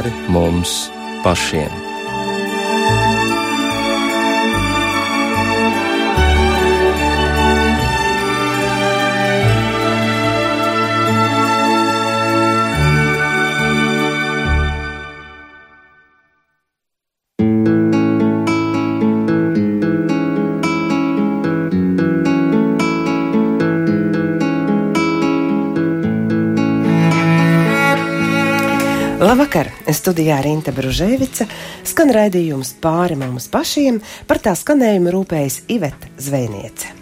pāri mums pašiem. Studijā Rīta Bružēvica skan raidījums pāri mums pašiem, par tā skanējumu rūpējas Iveta Zvejniece.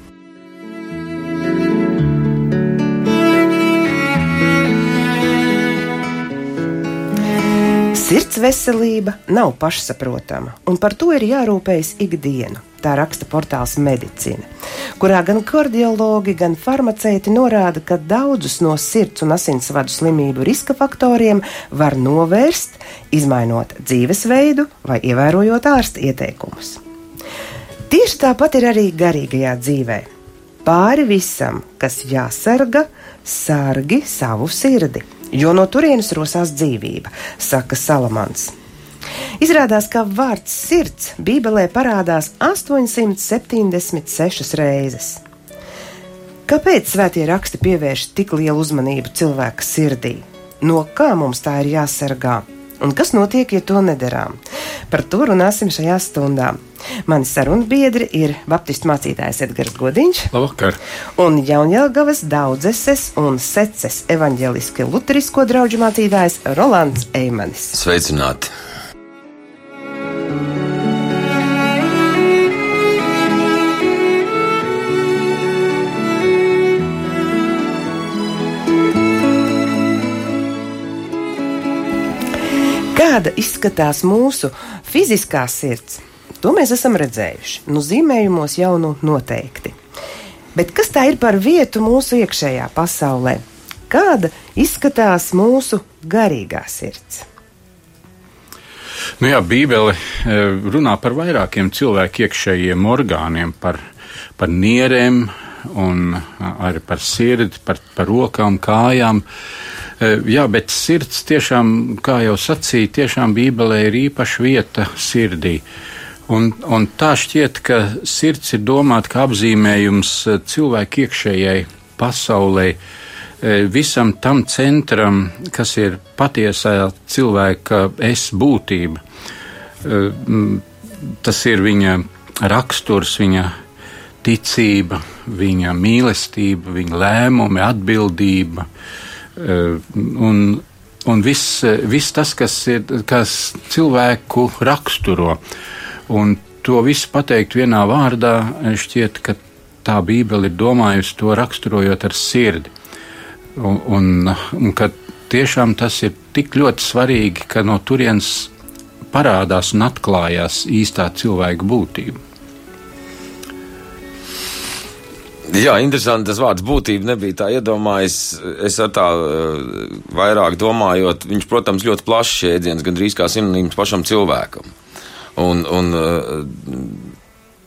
Sirds veselība nav pašsaprotama, un par to ir jārūpējas ikdienu. Tā raksta portāls Medicīna, kurā gan kardiologi, gan farmaceiti norāda, ka daudzus no sirds un asinsvadu slimību riska faktoriem var novērst, izmainot dzīvesveidu vai ievērojot ārsta ieteikumus. Tieši tāpat ir arī garīgajā dzīvē. Pāri visam, kas jāsarga, sargi savu sirdi, jo no turienes rosās dzīvība, saka Salamans. Izrādās, ka vārds sirds Bībelē parādās 876 reizes. Kāpēc svētie raksti pievērš tik lielu uzmanību cilvēka sirdī? No kā mums tā ir jāsargā? Un kas notiek, ja to nedarām? Par to runāsim šajā stundā. Mani sarunu biedri ir Baptistu mācītājs Edgars Godiņš Labvakar. un Jaunjēlgavas daudzes un seces evaņģeliski luterisko draugu mācītājs Rolands Eimanis. Sveicināti! Kāda izskatās mūsu fiziskā sirds? To mēs esam redzējuši. Nu, zīmējumos jau nu noteikti. Bet kas tā ir par vietu mūsu iekšējā pasaulē? Kāda izskatās mūsu garīgā sirds? Nu jā, Bībele eh, runā par vairākiem cilvēku iekšējiem orgāniem, par, par nierēm, un arī par sirdi, par, par rokām, kājām. Eh, jā, bet sirds tiešām, kā jau sacīja, tiešām Bībelē ir īpaša vieta sirdī. Un, un tā šķiet, ka sirds ir domāta kā apzīmējums eh, cilvēku iekšējai pasaulē, eh, visam tam centram, kas ir patiesā cilvēka es būtība. Tas ir viņa raksturs, viņa ticība, viņa mīlestība, viņa lēmumi, atbildība un, un viss, viss tas, kas, ir, kas cilvēku raksturo. Un to visu pateikt vienā vārdā, šķiet, ka tā Bībele ir domājusi to raksturojot ar sirdi. Un, un, un ka tiešām tas ir tik ļoti svarīgi, ka no turienes parādās un atklājās īstā cilvēka būtība. Jā, interesanti. Tas vārds būtība nebija tā iedomājies. Es ar tā uh, vairāk domājot, viņš, protams, ļoti plašs jēdziens, gandrīz kā sinonīms pašam cilvēkam. Un, un uh,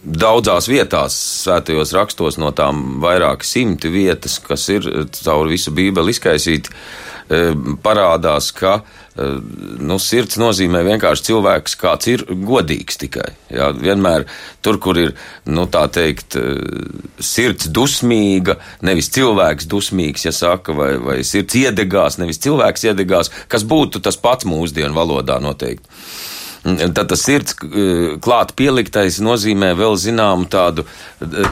daudzās vietās, svētajos rakstos, no tām vairāk simti vietas, kas ir caur visu Bībeli izkaisīti, uh, parādās, ka uh, nu, sirds nozīmē vienkārši cilvēks, kāds ir godīgs tikai. Jā, vienmēr tur, kur ir, nu, tā teikt, sirds dusmīga, nevis cilvēks dusmīgs, ja saka, vai, vai sirds iedegās, nevis cilvēks iedegās, kas būtu tas pats mūsdienu valodā noteikti. Tad tas sirds klāt pieliktais nozīmē vēl zināmu tādu,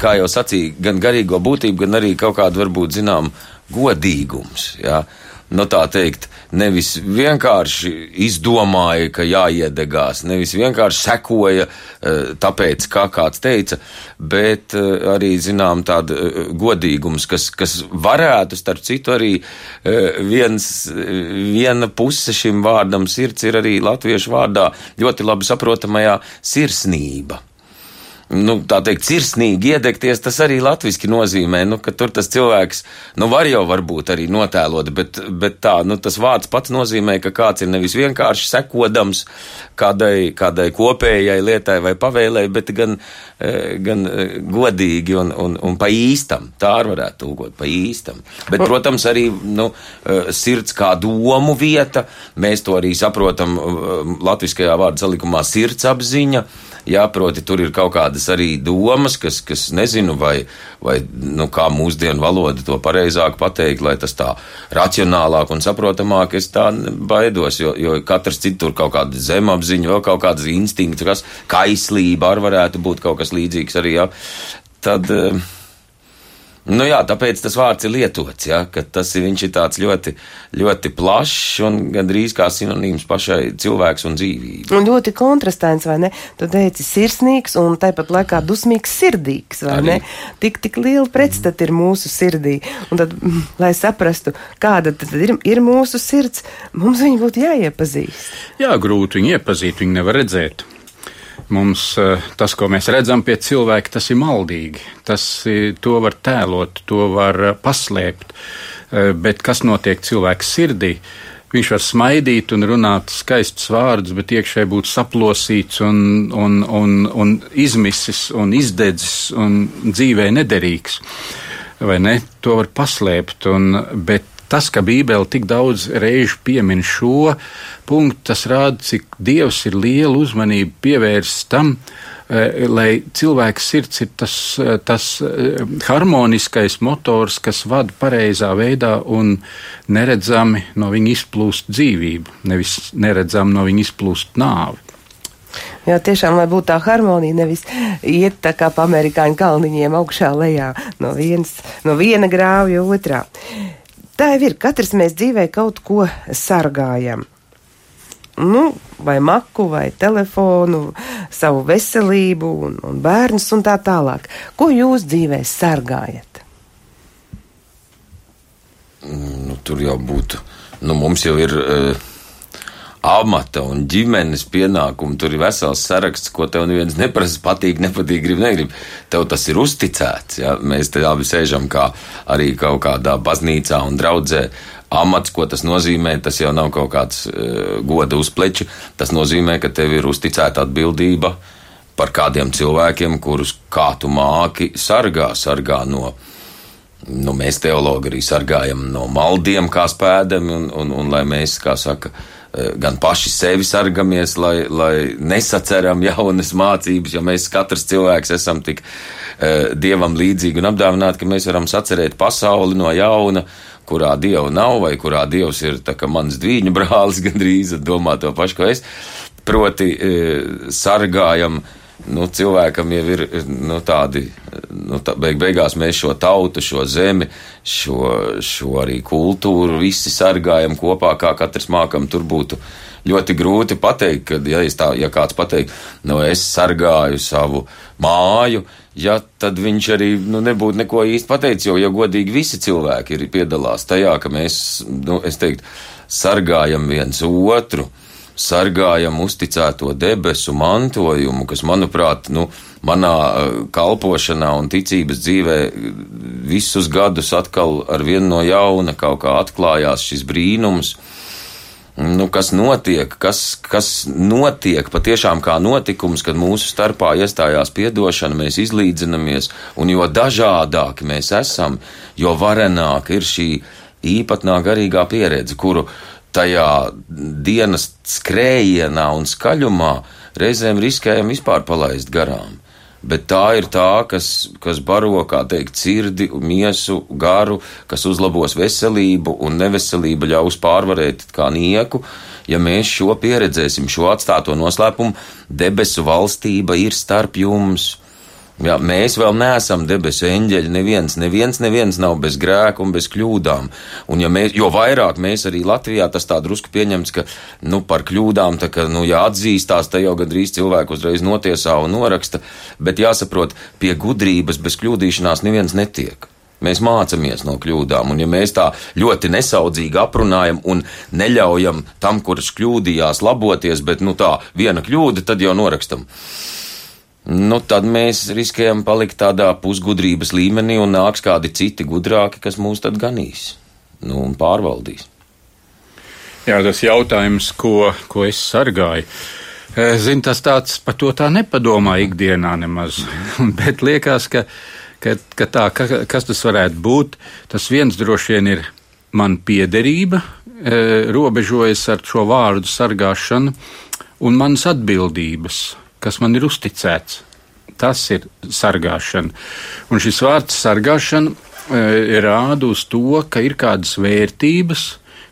kā jau sacīja, gan garīgo būtību, gan arī kaut kādu varbūt zināmu godīgums. Jā. Nu, tā teikt, nevis vienkārši izdomāja, ka jāiedegās, nevis vienkārši sekoja, eh, tāpēc, kā kāds teica, bet eh, arī, zinām, tāda eh, godīgums, kas, kas varētu, starp citu, arī viens, viena puse šim vārdam sirds ir arī latviešu vārdā ļoti labi saprotamajā sirsnība. Nu, tā teikt, sirsnīgi iedegties, tas arī latviski nozīmē, nu, ka tur tas cilvēks, nu, var jau varbūt arī notēlot, bet, bet tā, nu, tas vārds pats nozīmē, ka kāds ir nevis vienkārši sekodams kādai, kādai kopējai lietai vai pavēlei, bet gan, eh, gan eh, godīgi un, un, un pa īstam. Tā arī varētu tulkot pa īstam. Bet, protams, arī, nu, eh, sirds kā domu vieta, mēs to arī saprotam latviskajā vārdu salikumā sirdsapziņa. Jā, proti, tur ir kaut kādas arī domas, kas, kas nezinu, vai, vai nu, kā mūsdienu valoda to pareizāk pateikt, lai tas tā racionālāk un saprotamāk es tā baidos, jo, jo katrs citur kaut kāda zemapziņa, vēl kaut kādas instinkts, kas kaislība arī varētu būt kaut kas līdzīgs arī, jā. Tad, uh, Nu jā, tāpēc tas vārds ir lietots, ja, ka tas ir, ir tāds ļoti, ļoti plašs un gandrīz kā sinonīms pašai cilvēks un dzīvībai. Un ļoti kontrastains, vai ne? Tu teici sirsnīgs un tāpat laikā dusmīgs sirdīgs, vai Arī. ne? Tik, tik liela pretstata ir mūsu sirdī. Un tad, mm, lai saprastu, kāda tad ir, ir mūsu sirds, mums viņu būtu jāiepazīst. Jā, grūti viņu iepazīt, viņu nevar redzēt. Mums eh, tas, ko mēs redzam pie cilvēka, tas ir maldīgi. Tas, to var tēlot, to var eh, paslēpt. Eh, bet kas notiek cilvēka sirdī? Viņš var smaidīt un runāt skaistus vārdus, bet iekšēji būt saplosīts un, un, un, un izmisis un izdedzis un dzīvē nederīgs. Vai ne? To var paslēpt, un, bet tas, ka Bībele tik daudz reižu piemin šo punktu, tas rāda, cik Dievs ir lielu uzmanību pievērsis tam, eh, lai cilvēks sirds ir tas, eh, tas eh, harmoniskais motors, kas vada pareizā veidā un neredzami no viņa izplūst dzīvību, nevis neredzami no viņa izplūst nāvi. Jā, tiešām, lai būtu tā harmonija, nevis iet tā kā pa amerikāņu kalniņiem augšā lejā no, viens, no viena grāvja otrā. Tā jau ir. Katrs mēs dzīvē kaut ko sargājam. Nu, vai maku, vai telefonu, savu veselību, un, un bērnus un tā tālāk. Ko jūs dzīvē sargājat? Nu, tur jau būtu. Nu, mums jau ir. Uh amata un ģimenes pienākumu. Tur ir vesels saraksts, ko tev neviens neprasa, patīk, nepatīk, grib, negrib. Tev tas ir uzticēts. Ja? Mēs te abi sēžam kā arī kaut kādā baznīcā un draudzē. Amats, ko tas nozīmē, tas jau nav kaut kāds uh, goda uz pleča. Tas nozīmē, ka tev ir uzticēta atbildība par kādiem cilvēkiem, kurus kā tu māki sargā, sargā no. Nu, mēs teologi arī sargājam no maldiem, kā spēdam, un, un, un lai mēs, kā saka, gan paši sevi sargamies, lai, lai nesaceram jaunas mācības, jo mēs katrs cilvēks esam tik uh, dievam līdzīgi un apdāvināti, ka mēs varam sacerēt pasauli no jauna, kurā dieva nav, vai kurā dievs ir kā mans dvīņu brālis gandrīz, domā to pašu, ko es. Proti, uh, sargājam uh, nu, cilvēkam jau ir nu, tādi, nu, tā, beig beigās mēs šo tautu, šo zemi, šo, šo arī kultūru visi sargājam kopā, kā katrs mākam. Tur būtu ļoti grūti pateikt, ka, ja, tā, ja kāds pateikt, nu, es sargāju savu māju, ja, tad viņš arī nu, nebūtu neko īsti pateicis, jo, ja godīgi visi cilvēki ir piedalās tajā, ka mēs, nu, es teiktu, sargājam viens otru sargājam uzticēto debesu mantojumu, kas, manuprāt, nu, manā eh, kalpošanā un ticības dzīvē visus gadus atkal ar vienu no jauna kaut kā atklājās šis brīnums. Nu, kas notiek, kas, kas notiek patiešām kā notikums, kad mūsu starpā iestājās piedošana, mēs izlīdzinamies, un jo dažādāki mēs esam, jo varenāka ir šī īpatnā garīgā pieredze, kuru tajā dienas skrējienā un skaļumā reizēm riskējam vispār palaist garām. Bet tā ir tā, kas, kas baro, kā teikt, sirdi, miesu, garu, kas uzlabos veselību un neveselību ļaus pārvarēt kā nieku. Ja mēs šo pieredzēsim, šo atstāto noslēpumu, debesu valstība ir starp jums. Jā, mēs vēl neesam debesu eņģeļi. Neviens, neviens, neviens nav bez grēka un bez kļūdām. Un ja mēs, jo vairāk mēs arī Latvijā tas tā drusku pieņemts, ka nu, par kļūdām, tā ka, nu, ja atzīstās, te jau gandrīz cilvēku uzreiz notiesā un noraksta. Bet jāsaprot, pie gudrības bez kļūdīšanās neviens netiek. Mēs mācāmies no kļūdām, un ja mēs tā ļoti nesaudzīgi aprunājam un neļaujam tam, kurš kļūdījās, laboties, bet nu tā viena kļūda, tad jau norakstam. Nu, tad mēs riskējam palikt tādā pusgudrības līmenī un nāks kādi citi gudrāki, kas mūs tad ganīs nu, un pārvaldīs. Jā, tas jautājums, ko, ko es sargāju. Zinu, tas tāds par to tā nepadomā ikdienā nemaz. Bet liekas, ka, ka, ka tā, ka, kas tas varētu būt, tas viens droši vien ir man piederība, robežojas ar šo vārdu sargāšanu un manas atbildības, kas man ir uzticēts. Tas ir sargāšana. Un šis vārds sargāšana e, rāda uz to, ka ir kādas vērtības,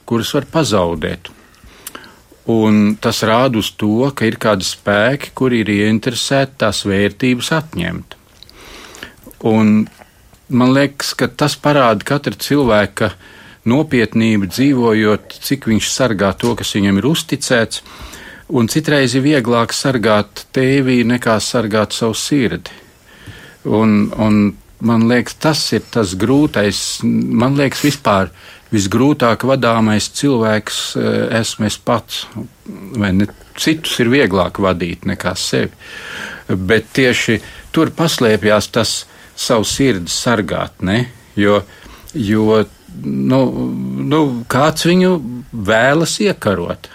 kuras var pazaudēt. Un tas rāda uz to, ka ir kādi spēki, kuri ir ieinteresēti tās vērtības atņemt. Un man liekas, ka tas parāda katra cilvēka nopietnību dzīvojot, cik viņš sargā to, kas viņam ir uzticēts, un citreiz ir vieglāk sargāt tēvī nekā sargāt savu sirdi. Un, un man liekas, tas ir tas grūtais, man liekas, vispār visgrūtāk vadāmais cilvēks eh, esmu es pats. Vai ne? Citus ir vieglāk vadīt nekā sevi. Bet tieši tur paslēpjas tas savu sirdi sargāt, ne? Jo, jo nu, nu, kāds viņu vēlas iekarot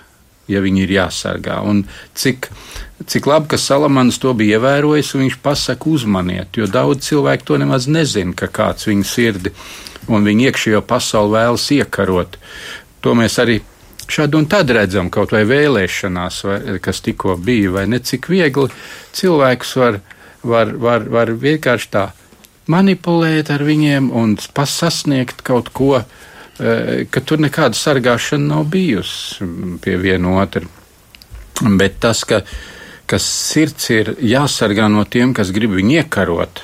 ja viņi ir jāsargā. Un cik, cik labi, ka Salamans to bija ievērojis, un viņš pasaka uzmaniet, jo daudz cilvēku to nemaz nezina, ka kāds viņu sirdi un viņa iekšējo pasauli vēlas iekarot. To mēs arī šādi un tad redzam, kaut vai vēlēšanās, vai, kas tikko bija, vai ne cik viegli cilvēkus var, var, var, var vienkārši tā manipulēt ar viņiem un sasniegt kaut ko, ka tur nekāda sargāšana nav bijusi pie viena otra. Bet tas, ka, ka sirds ir jāsargā no tiem, kas grib viņu iekarot,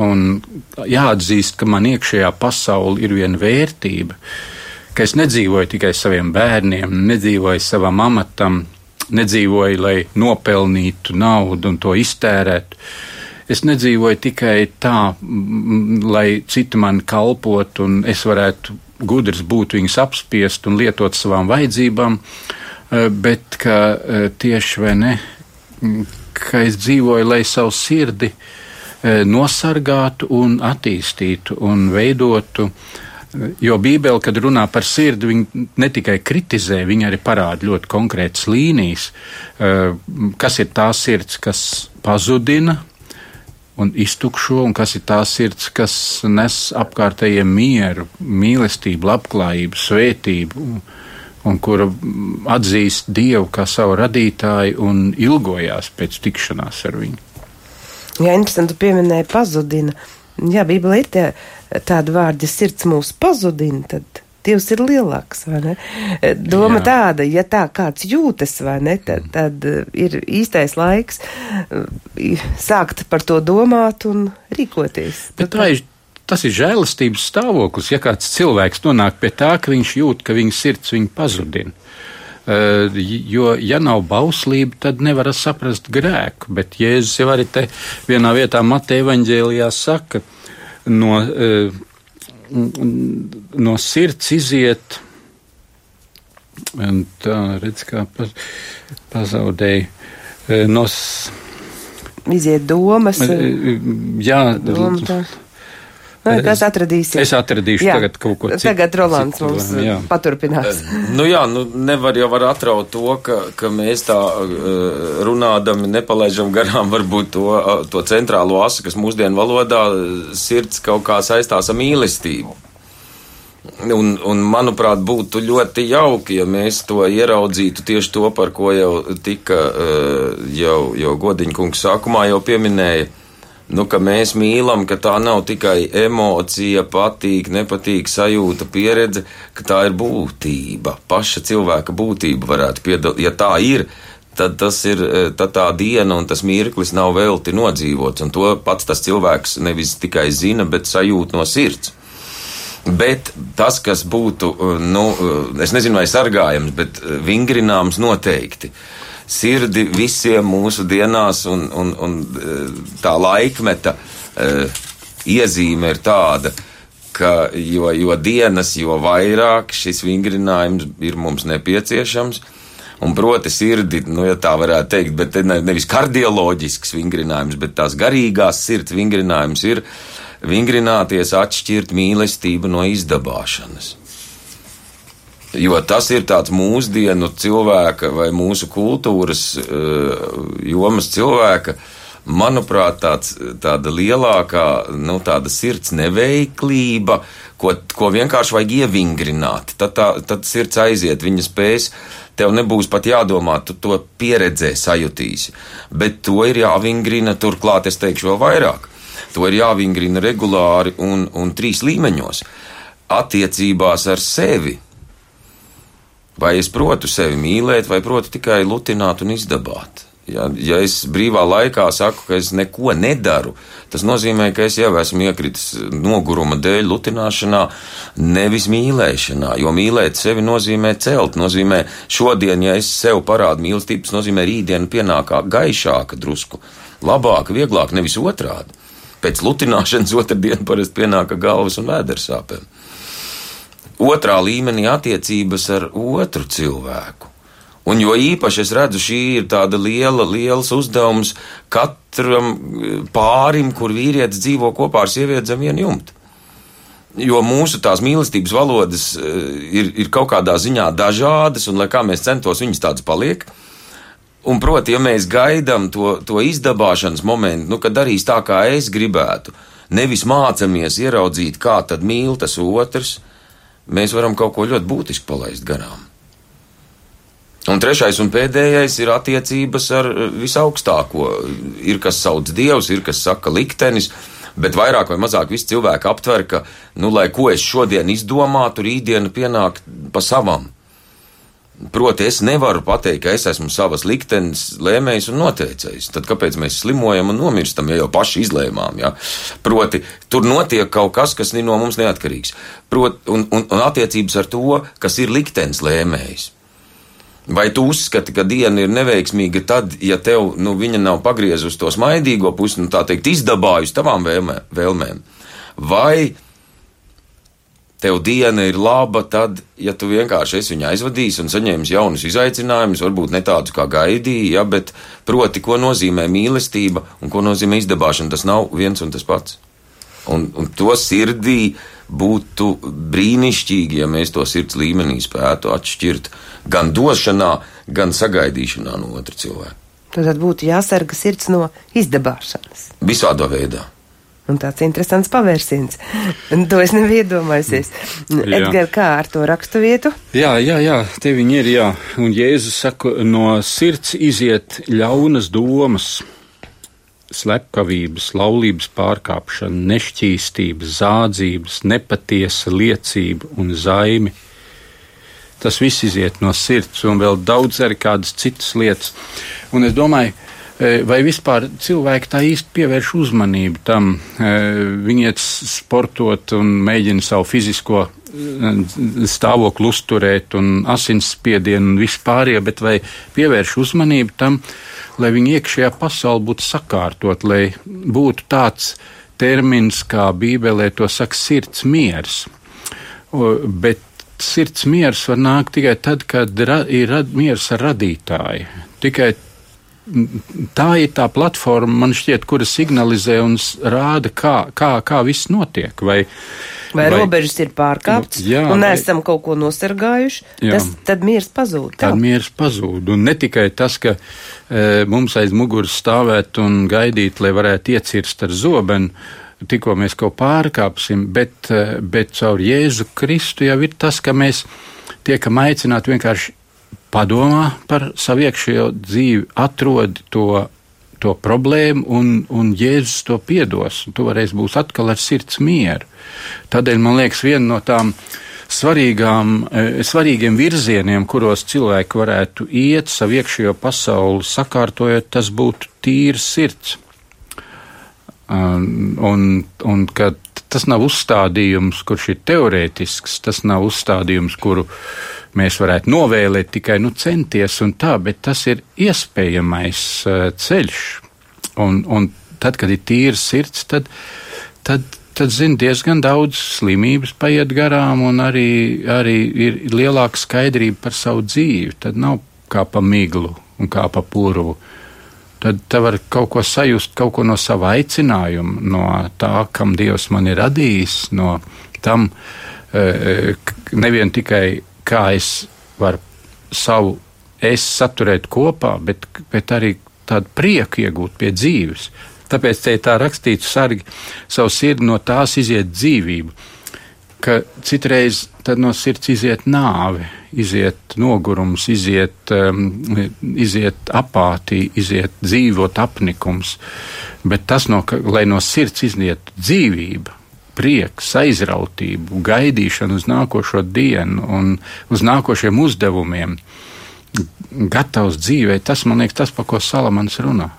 un jāatzīst, ka man iekšējā pasaule ir viena vērtība, ka es nedzīvoju tikai saviem bērniem, nedzīvoju savam amatam, nedzīvoju, lai nopelnītu naudu un to iztērētu. Es nedzīvoju tikai tā, lai citi man kalpot un es varētu gudrs būtu viņus apspiest un lietot savām vajadzībām, eh, bet ka eh, tieši vai ne, ka es dzīvoju, lai savu sirdi eh, nosargātu un attīstītu un veidotu. Jo Bībele, kad runā par sirdi, viņa ne tikai kritizē, viņa arī parāda ļoti konkrētas līnijas, kas ir tā sirds, kas pazudina, un iztukšo, un kas ir tā sirds, kas nes apkārtējiem mieru, mīlestību, labklājību, svētību, un kura atzīst Dievu kā savu radītāju un ilgojās pēc tikšanās ar viņu. Jā, interesanti, pieminēja pazudina. Jā, Bībelē ir tie, tādi vārdi, ja sirds mūs pazudina, tad Dievs ir lielāks, vai ne? Doma Jā. tāda, ja tā kāds jūtas, vai ne, tad, tad uh, ir īstais laiks uh, sākt par to domāt un rīkoties. Bet tā ir. Tas ir žēlastības stāvoklis, ja kāds cilvēks nonāk pie tā, ka viņš jūt, ka viņa sirds viņu pazudina. Uh, jo, ja nav bauslība, tad nevar saprast grēku. Bet Jēzus jau arī te vienā vietā Mateja evaņģēlijā saka, no uh, no sirds iziet. Tā redz, kā pazaudēja. E, no, Iziet domas. E, jā, doma, tā. Nu, kas atradīsim? Es atradīšu jā, tagad kaut ko citu. Tagad Rolands citu, mums jā. paturpinās. Nu jā, nu nevar jau var atraut to, ka, ka mēs tā runādami nepalaižam garām varbūt to, to centrālo asu, kas mūsdienu valodā sirds kaut kā saistās ar mīlestību. Un, un, manuprāt, būtu ļoti jauki, ja mēs to ieraudzītu tieši to, par ko jau tika, jau, jau Godiņa kungs sākumā jau pieminēja nu, ka mēs mīlam, ka tā nav tikai emocija, patīk, nepatīk, sajūta, pieredze, ka tā ir būtība, paša cilvēka būtība varētu piedalīt. Ja tā ir, tad tas ir e, tad tā diena un tas mirklis nav velti nodzīvots, un to pats tas cilvēks nevis tikai zina, bet sajūt no sirds. Bet tas, kas būtu, e, nu, e, es nezinu, vai sargājams, bet vingrināms noteikti. Uh, sirdi visiem mūsu dienās, un, un, un e, tā laikmeta uh, iezīme ir tāda, ka jo, jo dienas, jo vairāk šis vingrinājums ir mums nepieciešams. Un proti, sirdi, nu, ja tā varētu teikt, bet ne, nevis kardioloģisks vingrinājums, bet tās garīgās sirds vingrinājums ir vingrināties atšķirt mīlestību no izdabāšanas. Jo tas ir tāds mūsdienu cilvēka vai mūsu kultūras uh, jomas cilvēka, manuprāt, tāds, tāda lielākā, nu, tāda sirds neveiklība, ko, ko vienkārši vajag ievingrināt. Tad, tā, tad sirds aiziet, viņa spēs, tev nebūs pat jādomā, tu to pieredzē, sajutīsi. Bet to ir jāvingrina, turklāt es teikšu vēl vairāk. To ir jāvingrina regulāri un, un trīs līmeņos. Attiecībās ar sevi Vai es protu sevi mīlēt, vai protu tikai lutināt un izdabāt? Ja, ja es brīvā laikā saku, ka es neko nedaru, tas nozīmē, ka es jau esmu iekritis noguruma dēļ, lutināšanā, nevis mīlēšanā. Jo mīlēt sevi nozīmē celt, nozīmē šodien, ja es sev parādu mīlestību, tas nozīmē rītdiena pienākā gaišāka, drusku labāka, vieglāka, nevis otrādi. Pēc lutināšanas otrdien parasti pienāka galvas un vēdersāpēm otrā līmenī attiecības ar otru cilvēku. Un jo īpaši es redzu, šī ir tāda liela, liels uzdevums katram eh, pārim, kur vīrietis dzīvo kopā ar sievieti zem vienu jumtu. Jo mūsu tās mīlestības valodas eh, ir, ir kaut kādā ziņā dažādas, un lai kā mēs centos, viņas tādas paliek. Un, proti, ja mēs gaidām to, to izdabāšanas momentu, nu, kad darīs tā, kā es gribētu, nevis mācāmies ieraudzīt, kā tad mīl tas otrs, mēs varam kaut ko ļoti būtisku palaist garām. Un trešais un pēdējais ir attiecības ar eh, visaugstāko. Ir kas sauc dievs, ir kas saka liktenis, bet vairāk vai mazāk visi cilvēki aptver, ka, nu, lai ko es šodien izdomātu, rītdiena pienāk pa savam. Proti, es nevaru pateikt, ka es esmu savas liktenes lēmējs un noteicējs. Tad kāpēc mēs slimojam un nomirstam, ja jau paši izlēmām? Ja? Proti, tur notiek kaut kas, kas no mums neatkarīgs. Proti, un, un, un attiecības ar to, kas ir liktenes lēmējs. Vai tu uzskati, ka diena ir neveiksmīga tad, ja tev nu, viņa nav pagriezusi to smaidīgo pusi, nu, tā teikt, izdabājusi tavām vēlmē, vēlmēm? Vai tev diena ir laba, tad, ja tu vienkārši esi viņu aizvadījis un saņēmis jaunus izaicinājumus, varbūt ne tādus, kā gaidīji, ja, bet proti, ko nozīmē mīlestība un ko nozīmē izdabāšana, tas nav viens un tas pats. Un, un to sirdī būtu brīnišķīgi, ja mēs to sirds līmenī spētu atšķirt gan došanā, gan sagaidīšanā no otra cilvēka. Tad būtu jāsarga sirds no izdabāšanas. Visādā veidā. Un tāds interesants pavērsiens. To es nebiju iedomājusies. Edgars, kā ar to rakstu vietu? Jā, jā, jā, te viņi ir, jā. Un Jēzus saka, no sirds iziet ļaunas domas, slepkavības, laulības pārkāpšana, nešķīstības, zādzības, nepatiesa liecība un zaimi. Tas viss iziet no sirds un vēl daudz arī kādas citas lietas. Un es domāju, E, vai vispār cilvēki tā īsti pievērš uzmanību tam? E, viņi iet sportot un mēģina savu fizisko e, stāvokli uzturēt un asinsspiedienu un vispārējo, bet vai pievērš uzmanību tam, lai viņa iekšējā pasaule būtu sakārtot, lai būtu tāds termins, kā Bībelē to saka, sirds miers. Bet sirds miers var nākt tikai tad, kad ir miers ar radītāju. Tikai tā ir tā platforma, man šķiet, kura signalizē un rāda, kā, kā, kā viss notiek. Vai, vai, vai robežas ir pārkāptas, un esam vai, kaut ko nosargājuši, jā, tas, tad miers pazūd. Tad miers pazūd. Un ne tikai tas, ka e, mums aiz muguras stāvēt un gaidīt, lai varētu iecirst ar zobenu, tikko mēs kaut pārkāpsim, bet, e, bet caur Jēzu Kristu jau ir tas, ka mēs tiekam aicināti vienkārši padomā par savu iekšējo dzīvi, atrod to, to problēmu, un, un Jēzus to piedos. Tu varēsi būt atkal ar sirds mieru. Tādēļ man liekas, viena no tām svarīgām, eh, svarīgiem virzieniem, kuros cilvēki varētu iet savu iekšējo pasauli sakārtojot, tas būtu tīrs sirds. Un, un, un tas nav uzstādījums, kurš ir teorētisks, tas nav uzstādījums, kuru mēs varētu novēlēt tikai nu, centies un tā, bet tas ir iespējamais uh, ceļš. Un, un tad, kad ir tīrs sirds, tad, tad, tad zin, diezgan daudz slimības paiet garām un arī, arī ir lielāka skaidrība par savu dzīvi. Tad nav kā pa miglu un kā pa purvu, tad te var kaut ko sajust, kaut ko no sava aicinājuma, no tā, kam Dievs man ir radījis, no tam e, nevien tikai kā es varu savu es saturēt kopā, bet, bet arī tādu prieku iegūt pie dzīves. Tāpēc te ir tā rakstīts, sargi savu sirdi no tās iziet dzīvību, ka citreiz no sirds iziet nāve, iziet nogurums, iziet, um, iziet apātija, iziet dzīvot apnikums, bet tas, no, lai no sirds iziet dzīvība, prieks, aizrautību, gaidīšanu uz nākošo dienu un uz nākošiem uzdevumiem, gatavs dzīvē, tas man liekas tas, pa ko Salamans runā.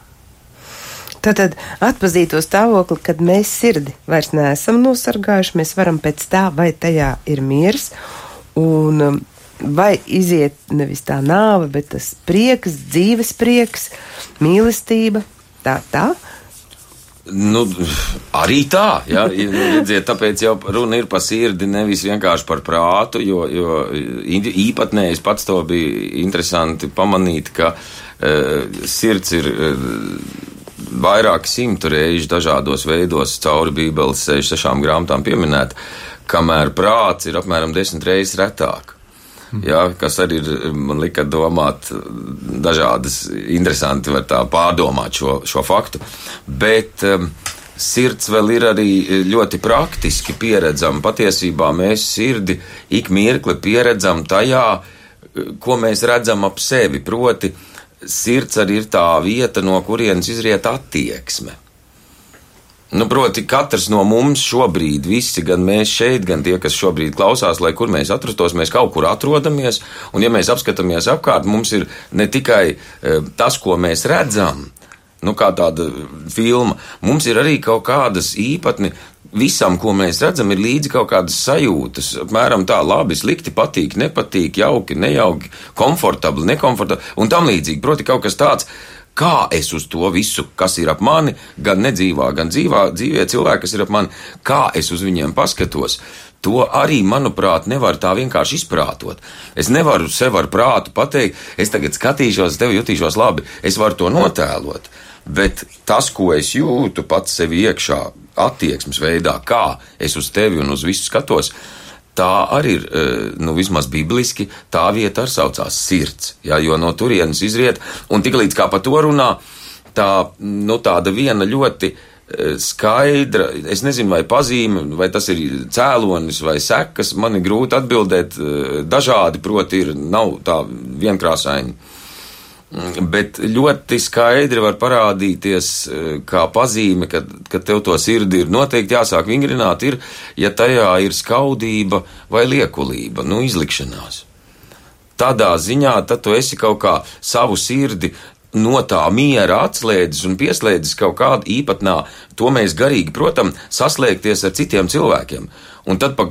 Tātad atpazīt to stāvokli, kad mēs sirdi vairs neesam nosargājuši, mēs varam pēc tā, vai tajā ir miers, un um, vai iziet nevis tā nāve, bet tas prieks, dzīves prieks, mīlestība, tā, tā. Nu, arī tā, ja, redziet, tāpēc jau runa ir par sirdi, nevis vienkārši par prātu, jo, jo īpatnēji pats to bija interesanti pamanīt, ka uh, sirds ir. Uh, vairāki simtu reižu dažādos veidos cauri Bībeles 66 grāmatām pieminēta, kamēr prāts ir apmēram desmit reizes retāk. Jā, kas arī ir, man lika domāt, dažādas interesanti var tā pārdomāt šo, šo faktu. Bet um, sirds vēl ir arī ļoti praktiski pieredzama. Patiesībā mēs sirdi ik mirkli pieredzam tajā, ko mēs redzam ap sevi. Proti, sirds arī ir tā vieta, no kurienes izriet attieksme. Nu, proti, katrs no mums šobrīd, visi, gan mēs šeit, gan tie, kas šobrīd klausās, lai kur mēs atrastos, mēs kaut kur atrodamies. Un, ja mēs apskatāmies apkārt, mums ir ne tikai e, tas, ko mēs redzam, nu, kā tāda filma, mums ir arī kaut kādas īpatni visam, ko mēs redzam, ir līdzi kaut kādas sajūtas. Apmēram tā, labi, slikti, patīk, nepatīk, jauki, nejauki, komfortabli, nekomfortabli un tam līdzīgi. Proti, kaut kas tāds. Kā es uz to visu, kas ir ap mani, gan nedzīvā, gan dzīvā, dzīvē cilvēki, kas ir ap mani, kā es uz viņiem paskatos, to arī, manuprāt, nevar tā vienkārši izprātot. Es nevaru sev ar prātu pateikt, es tagad skatīšos, tevi jutīšos labi, es varu to notēlot. Bet tas, ko es jūtu pats sevi iekšā, attieksmes veidā, kā es uz tevi un uz visu skatos, tā arī ir, e, nu, vismaz bibliski, tā vieta arī saucās sirds, jā, jo no turienes izriet, un tiklīdz kā par to runā, tā, nu, tāda viena ļoti e, skaidra, es nezinu, vai pazīme, vai tas ir cēlonis vai sekas, man ir grūti atbildēt, e, dažādi, proti, ir, nav tā vienkrāsaini bet ļoti skaidri var parādīties eh, kā pazīme, ka, ka tev to sirdi ir noteikti jāsāk vingrināt, ir, ja tajā ir skaudība vai liekulība, nu, izlikšanās. Tādā ziņā tad tu esi kaut kā savu sirdi no tā miera atslēdzis un pieslēdzis kaut kādu īpatnā, to mēs garīgi, protams, saslēgties ar citiem cilvēkiem. Un tad pa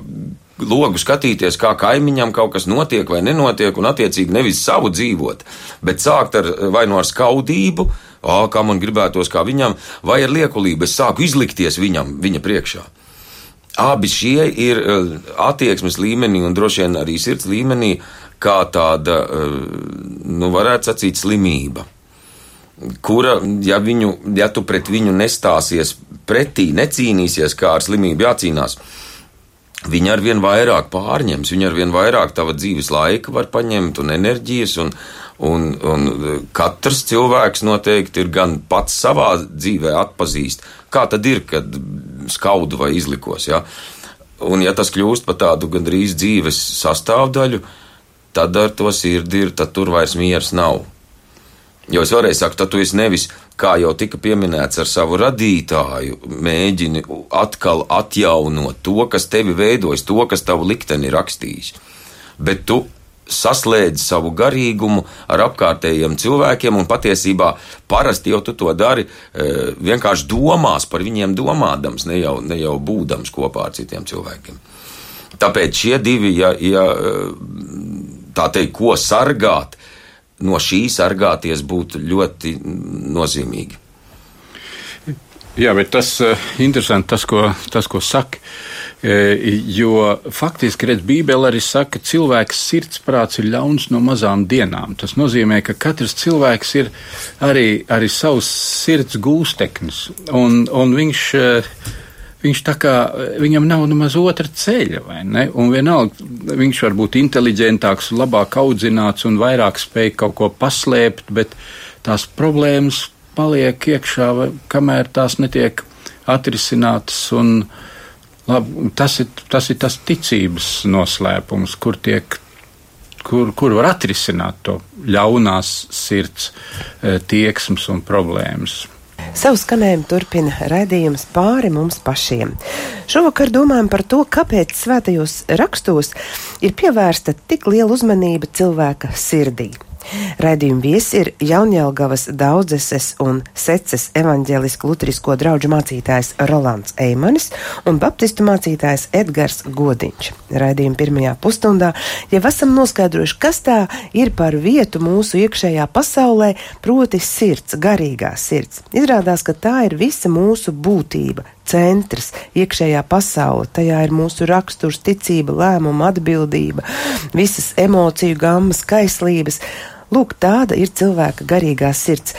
logu skatīties, kā kaimiņam kaut kas notiek vai nenotiek, un attiecīgi nevis savu dzīvot, bet sākt ar vai no nu ar skaudību, ā, kā man gribētos, kā viņam, vai ar liekulību. Es sāku izlikties viņam, viņa priekšā. Abi šie ir attieksmes līmenī un droši vien arī sirds līmenī, kā tāda, nu, varētu sacīt, slimība kura, ja, viņu, ja tu pret viņu nestāsies pretī, necīnīsies kā ar slimību jācīnās, Viņa ar vien vairāk pārņems, viņa ar vien vairāk tava dzīves laika var paņemt un enerģijas, un, un, un katrs cilvēks noteikti ir gan pats savā dzīvē atpazīst, kā tad ir, kad skaudu vai izlikos, ja? Un ja tas kļūst par tādu gandrīz dzīves sastāvdaļu, tad ar to sirdi ir, tad tur vairs miers nav. Jo es varēju sakt, tad tu esi nevis, kā jau tika pieminēts, ar savu radītāju, mēģini atkal atjaunot to, kas tevi veidojas, to, kas tavu likteni rakstījis. Bet tu saslēdz savu garīgumu ar apkārtējiem cilvēkiem, un patiesībā parasti jau tu to dari e, vienkārši domās par viņiem domādams, ne jau, ne jau būdams kopā ar citiem cilvēkiem. Tāpēc šie divi, ja, ja e, tā teikt, ko sargāt, no šī sargāties būtu ļoti nozīmīgi. Jā, bet tas ir uh, interesanti, tas, ko, tas, ko saka, Jo faktiski, redz, Bībele arī saka, ka cilvēks sirdsprāts ir ļauns no mazām dienām. Tas nozīmē, ka katrs cilvēks ir arī, arī savs sirds gūsteknis, un, un viņš viņš tā kā viņam nav nemaz otra ceļa, vai ne? Un vienalga, viņš var būt inteliģentāks, labāk audzināts un vairāk spēj kaut ko paslēpt, bet tās problēmas paliek iekšā, kamēr tās netiek atrisinātas. Un, labi, tas, ir, tas ir tas ticības noslēpums, kur tiek. Kur, kur var atrisināt to ļaunās sirds eh, tieksmes un problēmas. Savu skanējumu turpina raidījums pāri mums pašiem. Šovakar domājam par to, kāpēc svētajos rakstos ir pievērsta tik liela uzmanība cilvēka sirdī. Raidījuma viesi ir Jaunjēlgavas daudzeses un seces evaņģēlisku lutrisko draugu mācītājs Rolands Eimanis un baptistu mācītājs Edgars Godiņš. Raidījuma pirmajā pusstundā jau esam noskaidrojuši, kas tā ir par vietu mūsu iekšējā pasaulē, proti sirds, garīgā sirds. Izrādās, ka tā ir visa mūsu būtība, centrs, iekšējā pasaule. Tajā ir mūsu raksturs, ticība, lēmuma, atbildība, visas emociju gammas, kaislības. Lūk, tāda ir cilvēka garīgā sirds.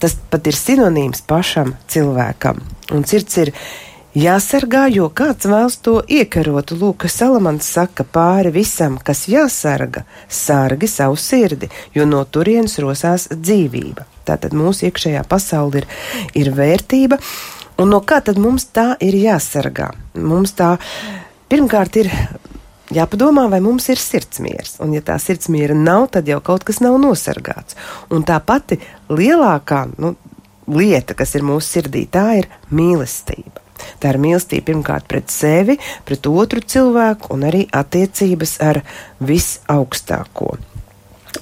Tas pat ir sinonīms pašam cilvēkam. Un sirds ir jāsargā, jo kāds vēlas to iekarot. Lūk, Salamans saka pāri visam, kas jāsarga, sargi savu sirdi, jo no turienes rosās dzīvība. Tātad mūsu iekšējā pasaule ir, ir vērtība, un no kā tad mums tā ir jāsargā? Mums tā pirmkārt ir jāpadomā, vai mums ir sirdsmieres. Un, ja tā sirdsmiera nav, tad jau kaut kas nav nosargāts. Un tā pati lielākā nu, lieta, kas ir mūsu sirdī, tā ir mīlestība. Tā ir mīlestība pirmkārt pret sevi, pret otru cilvēku un arī attiecības ar visaugstāko.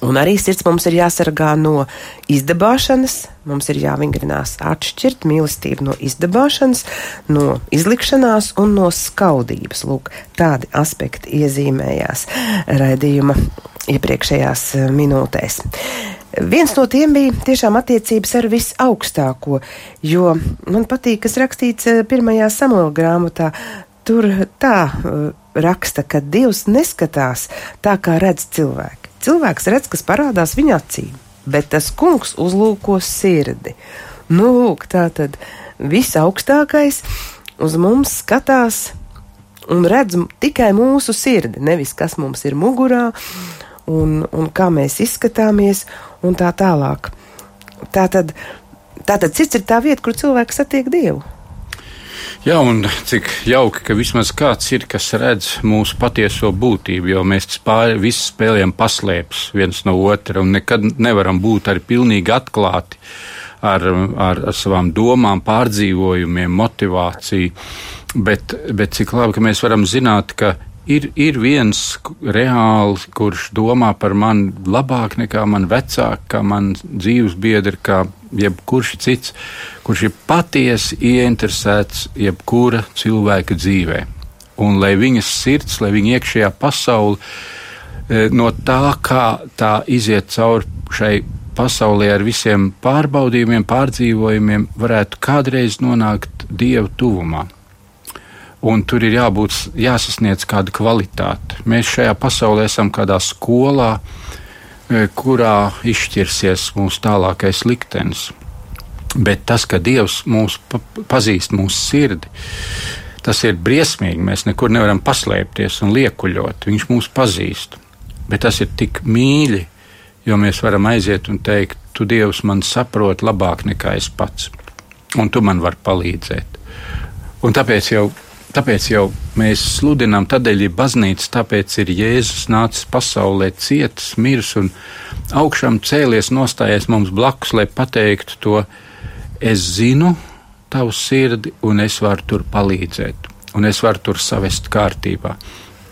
Un arī sirds mums ir jāsargā no izdabāšanas, mums ir jāvingrinās atšķirt mīlestību no izdabāšanas, no izlikšanās un no skaudības. Lūk, tādi aspekti iezīmējās raidījuma iepriekšējās eh, minūtēs. Viens no tiem bija tiešām attiecības ar visaugstāko, jo man patīk, kas rakstīts eh, pirmajā samuēla grāmatā. Tur tā eh, raksta, ka Dievs neskatās tā, kā redz cilvēki Cilvēks redz, kas parādās viņa acīm, bet tas kungs uzlūko sirdi. Nu, lūk, tā tad visaugstākais uz mums skatās un redz tikai mūsu sirdi, nevis kas mums ir mugurā un, un kā mēs izskatāmies un tā tālāk. Tā tad, tā tad sirds ir tā vieta, kur cilvēks satiek Dievu. Jā, un cik jauki, ka vismaz kāds ir, kas redz mūsu patieso būtību, jo mēs spāj, visi spēlējam paslēpes viens no otra un nekad nevaram būt arī pilnīgi atklāti ar, ar, ar savām domām, pārdzīvojumiem, motivāciju. Bet, bet cik labi, ka mēs varam zināt, ka ir, ir viens reāli, kurš domā par mani labāk nekā man vecāki, kā man dzīves biedri, kā jebkurš cits, kurš ir patiesi ieinteresēts jebkura cilvēka dzīvē. Un lai viņas sirds, lai viņa iekšējā pasaule e, no tā, kā tā iziet cauri šai pasaulē ar visiem pārbaudījumiem, pārdzīvojumiem, varētu kādreiz nonākt Dieva tuvumā. Un tur ir jābūt, jāsasniedz kāda kvalitāte. Mēs šajā pasaulē esam kādā skolā, E, kurā izšķirsies mūsu tālākais liktenis. Bet tas, ka Dievs mūs pazīst mūsu sirdi, tas ir briesmīgi. Mēs nekur nevaram paslēpties un liekuļot. Viņš mūs pazīst. Bet tas ir tik mīļi, jo mēs varam aiziet un teikt, tu Dievs man saproti labāk nekā es pats, un tu man vari palīdzēt. Un tāpēc jau Tāpēc jau mēs sludinām, tādēļ ir baznīca, tāpēc ir Jēzus nācis pasaulē, cietis, miris un augšām cēlies, nostājies mums blakus, lai pateiktu to, es zinu tavu sirdi un es varu tur palīdzēt, un es varu tur savest kārtībā.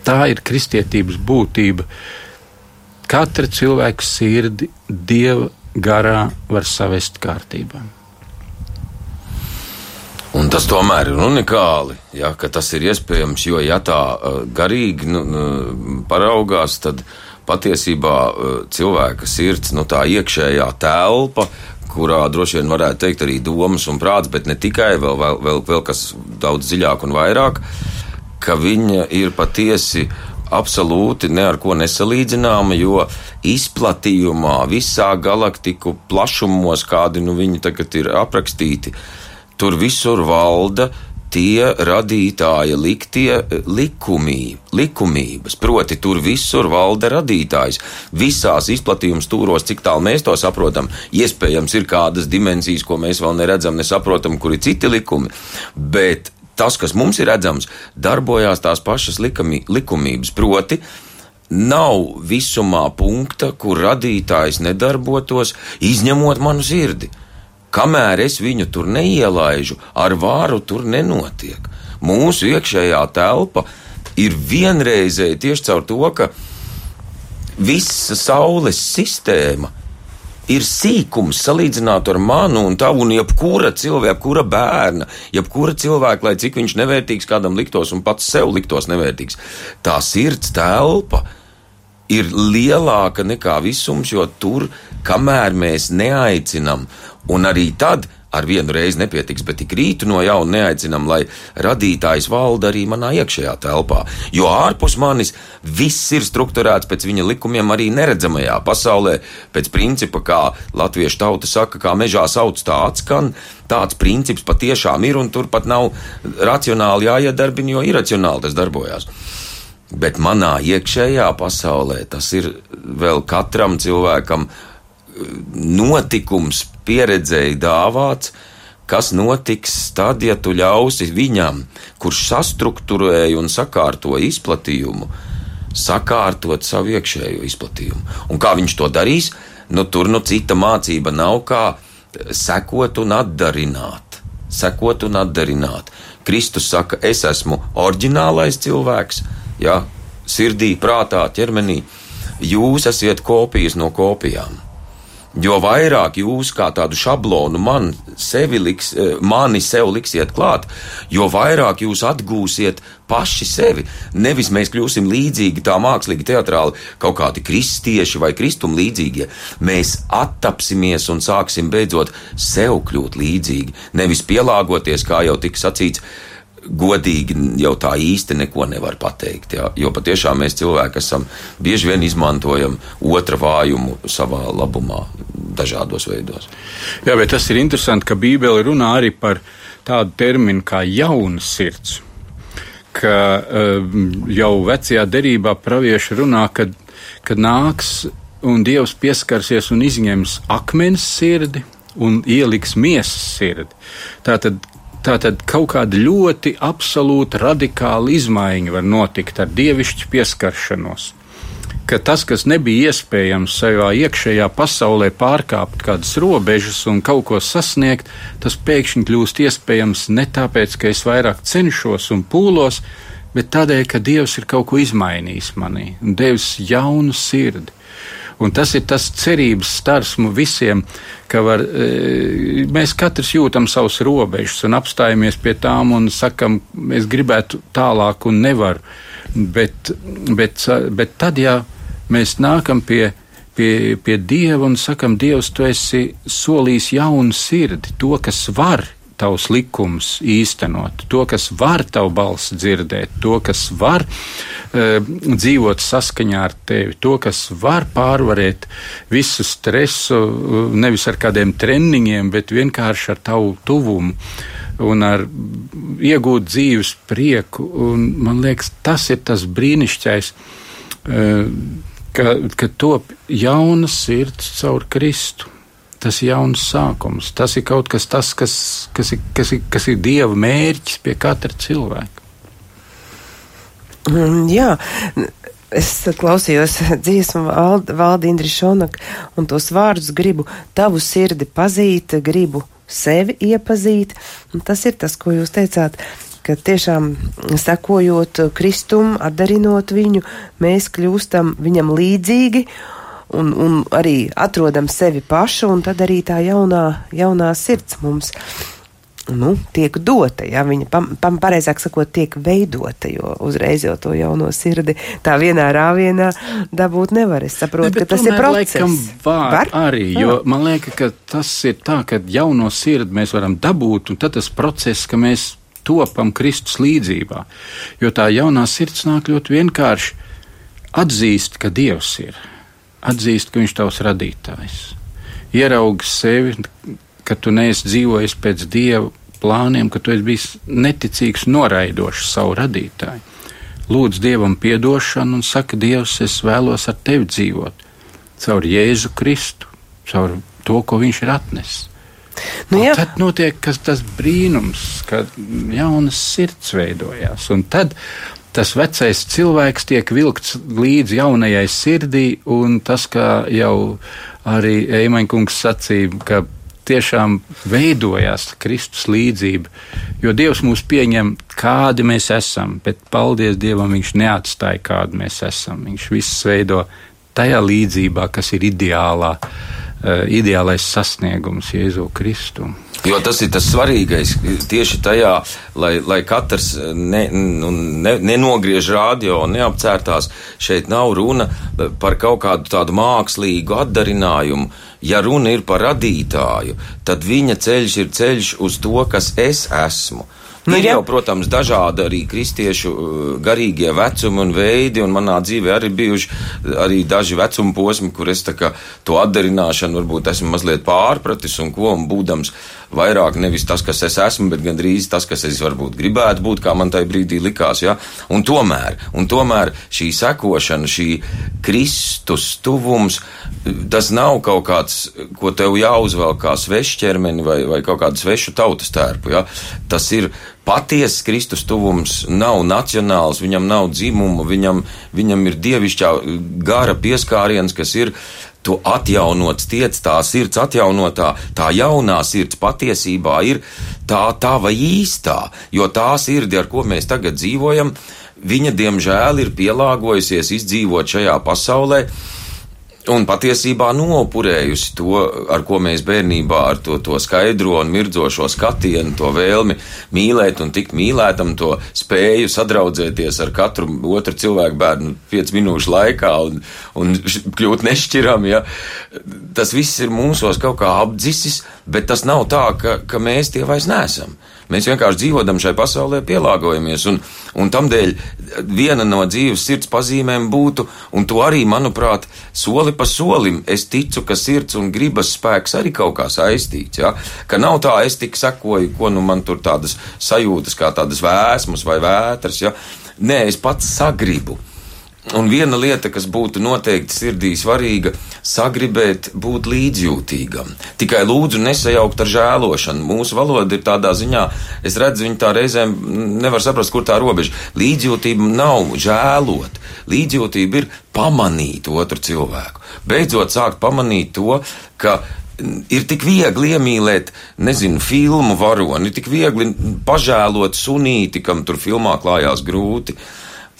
Tā ir kristietības būtība. Katra cilvēka sirdi Dieva garā var savest kārtībā. Un tas tomēr ir unikāli, ja, ka tas ir iespējams, jo, ja tā garīgi nu, nu, paraugās, tad patiesībā cilvēka sirds, nu, tā iekšējā telpa, kurā droši vien varētu teikt arī domas un prāts, bet ne tikai, vēl, vēl, vēl, vēl kas daudz dziļāk un vairāk, ka viņa ir patiesi absolūti ne ar ko nesalīdzināma, jo izplatījumā visā galaktiku plašumos, kādi nu viņi tagad ir aprakstīti, tur visur valda tie radītāja liktie likumi, likumības. Proti, tur visur valda radītājs. Visās izplatījuma stūros, cik tālu mēs to saprotam, iespējams, ir kādas dimensijas, ko mēs vēl neredzam, nesaprotam, kur ir citi likumi. Bet tas, kas mums ir redzams, darbojās tās pašas likumi, likumības. Proti, nav visumā punkta, kur radītājs nedarbotos, izņemot manu sirdi. Kamēr es viņu tur neielaižu, ar vāru tur nenotiek. Mūsu iekšējā telpa ir vienreizēja tieši caur to, ka visa Saules sistēma ir sīkums salīdzināt ar manu un tavu un jebkura cilvēka, jebkura bērna, jebkura cilvēka, lai cik viņš nevērtīgs kādam liktos un pats sev liktos nevērtīgs. Tā sirds telpa ir lielāka nekā visums, jo tur, kamēr mēs neaicinam, un arī tad, ar vienu reizi nepietiks, bet tik rītu no jauna neaicinam, lai radītājs valda arī manā iekšējā telpā. Jo ārpus manis viss ir strukturēts pēc viņa likumiem arī neredzamajā pasaulē, pēc principa, kā latviešu tauta saka, kā mežā sauc tā atskan. Tāds princips patiešām ir, un tur pat nav racionāli jāiedarbina, jo iracionāli tas darbojas. Bet manā iekšējā pasaulē tas ir vēl katram cilvēkam notikums pieredzēji dāvāts, kas notiks tad, ja tu ļausi viņam, kurš sastruktūrēja un sakārtoja izplatījumu, sakārtot savu iekšējo izplatījumu. Un kā viņš to darīs, nu tur nu cita mācība nav kā sekot un atdarināt. Sekot un atdarināt. Kristus saka, es esmu oriģinālais cilvēks, ja, sirdī, prātā, ķermenī. Jūs esat kopijas no kopijām. Jo vairāk jūs kā tādu šablonu man sevi liks, eh, mani sev liksiet klāt, jo vairāk jūs atgūsiet paši sevi. Nevis mēs kļūsim līdzīgi tā mākslīgi teatrāli, kaut kādi kristieši vai kristum līdzīgie. Mēs attapsimies un sāksim beidzot sev kļūt līdzīgi, nevis pielāgoties, kā jau tika sacīts godīgi jau tā īsti neko nevar pateikt. Jā. Jo patiešām mēs cilvēki esam bieži vien izmantojam otra vājumu savā labumā dažādos veidos. Jā, bet tas ir interesanti, ka Bībele runā arī par tādu terminu kā jauna sirds. Ka uh, jau vecajā derībā pravieši runā, kad, kad nāks un Dievs pieskarsies un izņems akmens sirdi un ieliks miesas sirdi. Tātad Tā tad kaut kāda ļoti absolūta radikāla izmaiņa var notikt ar dievišķu pieskaršanos. Ka tas, kas nebija iespējams savā iekšējā pasaulē pārkāpt kādas robežas un kaut ko sasniegt, tas pēkšņi kļūst iespējams ne tāpēc, ka es vairāk cenšos un pūlos, bet tādēļ, ka Dievs ir kaut ko izmainījis manī un devis jaunu sirdi. Un tas ir tas cerības starsmu visiem, ka var, e, mēs katrs jūtam savus robežas un apstājamies pie tām un sakam, es gribētu tālāk un nevaru. Bet, bet, bet tad, ja mēs nākam pie, pie, pie Dieva un sakam, Dievs, tu esi solījis jaunu sirdi, to, kas var tavs likums īstenot, to, kas var tavu balsi dzirdēt, to, kas var uh, dzīvot saskaņā ar tevi, to, kas var pārvarēt visu stresu, uh, nevis ar kādiem treniņiem, bet vienkārši ar tavu tuvumu un ar iegūt dzīves prieku. Un, man liekas, tas ir tas brīnišķais. Uh, ka, ka top jauna sirds caur Kristu tas ir jauns sākums. Tas ir kaut kas tāds, kas, kas, ir, kas, ir, kas ir dieva mērķis pie katra cilvēka. Mm, jā. Es klausījos dziesmu valdi, valdi Indri Šonak un tos vārdus gribu tavu sirdi pazīt, gribu sevi iepazīt. Un tas ir tas, ko jūs teicāt, ka tiešām sekojot Kristum, atdarinot viņu, mēs kļūstam viņam līdzīgi un, un arī atrodam sevi pašu, un tad arī tā jaunā, jaunā sirds mums. Nu, tiek dota, ja viņa, pam, pam, pareizāk sakot, tiek veidota, jo uzreiz jau to jauno sirdi tā vienā rāvienā dabūt nevar. Es saprotu, ne, ka tas ir process. Var, var arī, jo Jā. man liekas, ka tas ir tā, ka jauno sirdi mēs varam dabūt, un tad tas process, ka mēs topam Kristus līdzībā. Jo tā jaunā sirds nāk ļoti vienkārši atzīst, ka Dievs ir, atzīst, ka Viņš ir tavs radītājs. Ieraugi sevi, ka tu neesi dzīvojis pēc Dieva plāniem, ka tu esi bijis neticīgs, noraidošs savu radītāju. Lūdz Dievam atdošanu un saka, Dievs, es vēlos ar tevi dzīvot caur Jēzu Kristu, caur to, ko viņš ir atnesis. Nu, jā. tad notiek tas brīnums, kad jaunas sirds veidojās. Un tad tas vecais cilvēks tiek vilkts līdzi jaunajai sirdī, un tas, kā jau arī Eimaņkungs sacīja, ka tiešām veidojās Kristus līdzība. Jo Dievs mūs pieņem, kādi mēs esam, bet paldies Dievam, Viņš neatstāja, kādi mēs esam. Viņš viss veido tajā līdzībā, kas ir ideālā, uh, ideālais sasniegums Jēzu Kristu. Jo tas ir tas svarīgais tieši tajā, lai, lai katrs ne, nu, ne, nenogriež rādio un neapcērtās. Šeit nav runa par kaut kādu tādu mākslīgu atdarinājumu. Ja runa ir par radītāju, tad viņa ceļš ir ceļš uz to, kas es esmu. Nu, ir jau, protams, dažādi arī kristiešu uh, garīgie vecumi un veidi, un manā dzīvē arī bijuši arī daži vecuma posmi, kur es kā, to atdarināšanu varbūt esmu mazliet pārpratis un ko, un būdams vairāk nevis tas, kas es esmu, bet gandrīz tas, kas es varbūt gribētu būt, kā man tajā brīdī likās. Ja? Un, tomēr, un tomēr šī sekošana, šī Kristus tuvums, tas nav kaut kāds, ko tev jāuzvelk kā svešķermeni vai, vai kaut kādu svešu tautas tērpu. Ja? Tas ir patiesas Kristus tuvums nav nacionāls, viņam nav dzimuma, viņam, viņam ir dievišķā gara pieskāriens, kas ir tu atjaunots tiec, tā sirds atjaunotā, tā jaunā sirds patiesībā ir tā tava īstā, jo tā sirdi, ar ko mēs tagad dzīvojam, viņa diemžēl ir pielāgojusies izdzīvot šajā pasaulē, Un patiesībā nopurējusi to, ar ko mēs bērnībā ar to, to skaidro un mirdzošo skatienu, to vēlmi mīlēt un tikt mīlētam, to spēju sadraudzēties ar katru otru cilvēku bērnu 5 minūšu laikā un, un kļūt nešķiram. Ja. Tas viss ir mūsos kaut kā apdzisis, bet tas nav tā, ka, ka mēs tie vairs neesam. Mēs vienkārši dzīvojam šai pasaulē, pielāgojamies. Un, un tamdēļ viena no dzīves sirds pazīmēm būtu, un to arī, manuprāt, soli pa solim es ticu, ka sirds un gribas spēks arī kaut kā saistīts. Ja? Ka nav tā, es tik sekoju, ko nu man tur tādas sajūtas, kā tādas vēsmas vai vētras. Ja? Nē, es pats sagribu. Un viena lieta, kas būtu noteikti sirdī svarīga, sagribēt būt līdzjūtīgam. Tikai lūdzu nesajaukt ar žēlošanu. Mūsu valoda ir tādā ziņā, es redzu, viņi tā reizēm nevar saprast, kur tā robeža. Līdzjūtība nav žēlot. Līdzjūtība ir pamanīt otru cilvēku. Beidzot sākt pamanīt to, ka ir tik viegli iemīlēt, nezinu, filmu varoni, ir tik viegli pažēlot sunīti, kam tur filmā klājās grūti.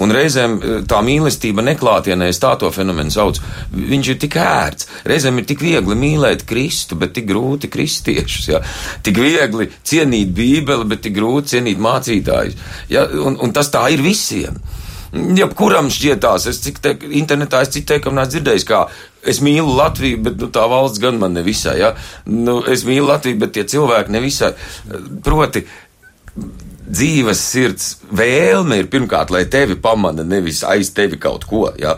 Un reizēm eh, tā mīlestība neklātienē, es tā to fenomenu saucu, viņš ir tik ērts. Reizēm ir tik viegli mīlēt Kristu, bet tik grūti kristiešus. Ja? Tik viegli cienīt Bībeli, bet tik grūti cienīt mācītājus. Ja? Un, un tas tā ir visiem. Jebkuram šķietās, es cik te, internetā es cik teikam neesmu dzirdējis, kā es mīlu Latviju, bet nu, tā valsts gan man nevisai, ja? Nu, es mīlu Latviju, bet tie cilvēki nevisai. Proti, dzīves sirds vēlme ir pirmkārt, lai tevi pamana, nevis aiz tevi kaut ko. Ja?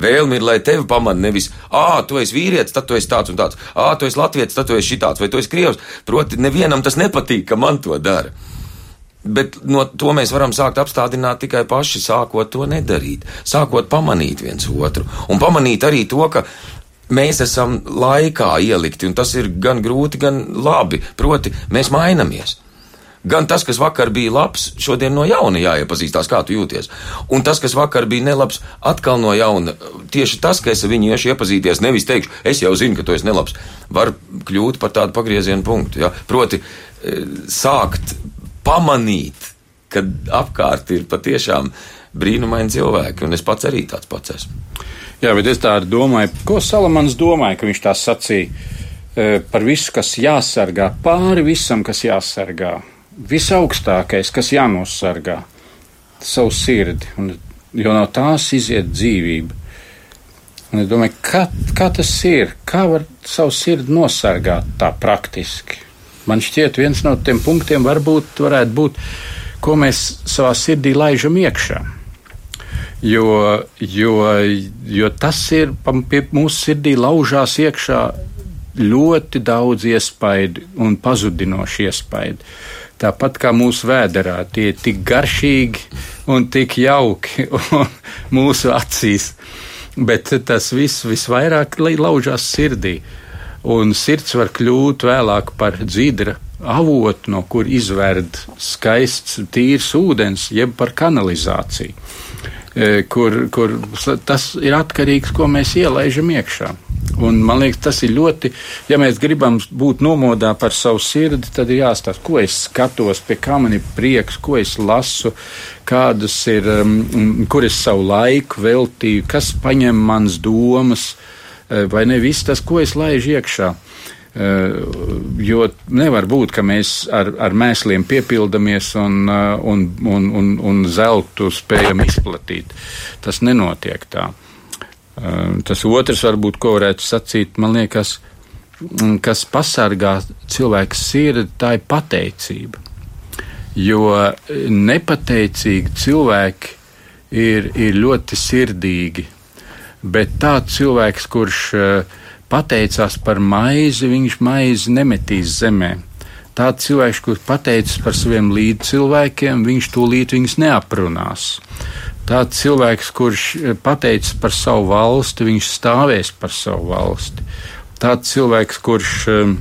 Vēlme ir, lai tevi pamana nevis, ah, tu esi vīrietis, tad tu esi tāds un tāds, ah, tu esi latviečs, tad tu esi šitāds, vai tu esi krievs. Proti, nevienam tas nepatīk, ka man to dara. Bet no to mēs varam sākt apstādināt tikai paši, sākot to nedarīt, sākot pamanīt viens otru un pamanīt arī to, ka mēs esam laikā ielikti, un tas ir gan grūti, gan labi. Proti, mēs mainamies. Gan tas, kas vakar bija labs, šodien no jauna jāiepazīstās, kā tu jūties. Un tas, kas vakar bija nelabs, atkal no jauna. Tieši tas, ka es ar viņu iešu iepazīties, nevis teikšu, es jau zinu, ka tu esi nelabs, var kļūt par tādu pagriezienu punktu. Ja? Proti, e, sākt pamanīt, ka apkārt ir patiešām brīnumaini cilvēki, un es pats arī tāds pats esmu. Jā, bet es tā domāju, ko Salamans domāja, ka viņš tā sacīja e, par visu, kas jāsargā, pāri visam, kas jāsargā visaugstākais, kas jānosargā, savu sirdi, un, jo no tās iziet dzīvība. Un es domāju, kā, kā tas ir, kā var savu sirdi nosargāt tā praktiski. Man šķiet, viens no tiem punktiem varbūt varētu būt, ko mēs savā sirdī laižam iekšā. Jo, jo, jo tas ir pie mūsu sirdī laužās iekšā ļoti daudz iespaidu un pazudinoši iespaidu. Tāpat kā mūsu vēderā, tie ir tik garšīgi un tik jauki un mūsu acīs. Bet tas viss visvairāk laužās sirdī. Un sirds var kļūt vēlāk par dzīdra avotu, no kur izverd skaists, tīrs ūdens, jeb par kanalizāciju. E, kur, kur tas ir atkarīgs ko mēs ielaidām iekšā. Un, man liekas, tas ir ļoti, ja mēs gribam būt nomodā par savu sirdi, tad ir jāstāsta, ko es skatos, pie kā man ir prieks, ko es lasu, kādas ir, um, kur es savu laiku veltīju, kas paņem manas domas, e, vai ne viss tas, ko es laižu iekšā. Uh, jo nevar būt, ka mēs ar, ar mēsliem piepildamies un, uh, un, un, un, un zeltu spējam izplatīt. Tas nenotiek tā. Uh, tas otrs, varbūt, ko varētu sacīt, man liekas, mm, kas pasargā cilvēku sirdi, tā ir pateicība. Jo nepateicīgi cilvēki ir, ir ļoti sirdīgi, bet tāds cilvēks, kurš uh, pateicās par maizi, viņš maizi nemetīs zemē. Tāds cilvēks, kurš pateicas par saviem līdzcilvēkiem, viņš tūlīt viņus neaprunās. Tāds cilvēks, kurš eh, pateicas par savu valsti, viņš stāvēs par savu valsti. Tāds cilvēks, kurš uh,